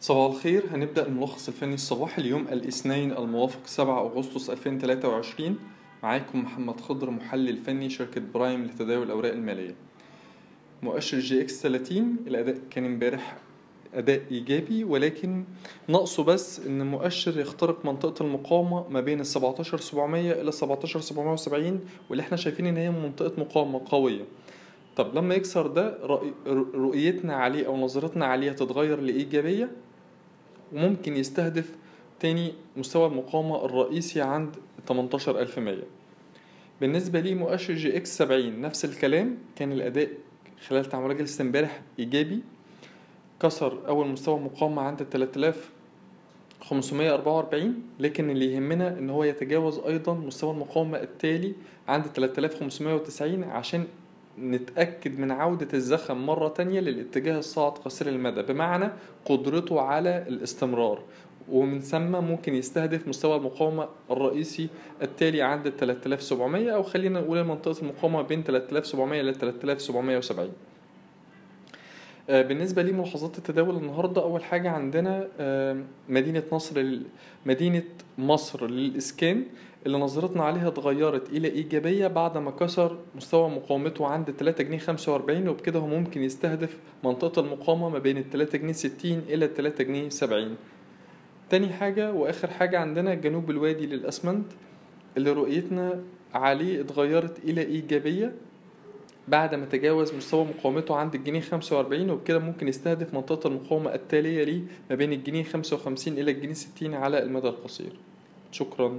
صباح الخير. هنبدأ الملخص الفني الصباحي اليوم الاثنين الموافق 7 أغسطس 2023 معاكم محمد خضر محلل فني شركة برايم لتداول الأوراق المالية. مؤشر EGX 30 الأداء كان امبارح أداء إيجابي ولكن ناقصه بس إن المؤشر يخترق منطقة المقاومة ما بين ال 17700 إلى 17770 واللي إحنا شايفين إن هي منطقة مقاومة قوية. طب لما يكسر ده رؤي- رؤيتنا عليه أو نظرتنا عليه هتتغير لإيجابية؟ وممكن يستهدف تاني مستوى المقاومة الرئيسي عند 18100 بالنسبة لي مؤشر EGX 70 نفس الكلام كان الأداء خلال تعاملات جلسة امبارح إيجابي. كسر أول مستوى مقاومة عند 3544 لكن اللي يهمنا إن هو يتجاوز أيضا مستوى المقاومة التالي عند 3590 عشان نتأكد من عودة الزخم مرة تانية للاتجاه الصاعد قصير المدى بمعنى قدرته على الاستمرار. ومن ثم ممكن يستهدف مستوى المقاومة الرئيسي التالي عند 3700 أو خلينا نقول منطقة المقاومة بين 3700 إلى 3770 آه، بالنسبة لي ملاحظات التداول النهاردة أول حاجة عندنا آه، مدينة نصر مدينة مصر للإسكان اللي نظرتنا عليها اتغيرت إلى إيجابية بعد ما كسر مستوى مقاومته عند 3 جنيه 45 وبكده هو ممكن يستهدف منطقة المقاومة ما بين ال 3 جنيه 60 إلى 3 جنيه 70 تاني حاجة وآخر حاجة عندنا جنوب الوادي للأسمنت اللي رؤيتنا عليه اتغيرت إلى إيجابية بعد ما تجاوز مستوى مقاومته عند الجنيه 45 وبكده ممكن يستهدف منطقة المقاومة التالية ليه ما بين الجنيه 55 إلى الجنيه 60 على المدى القصير. شكرا.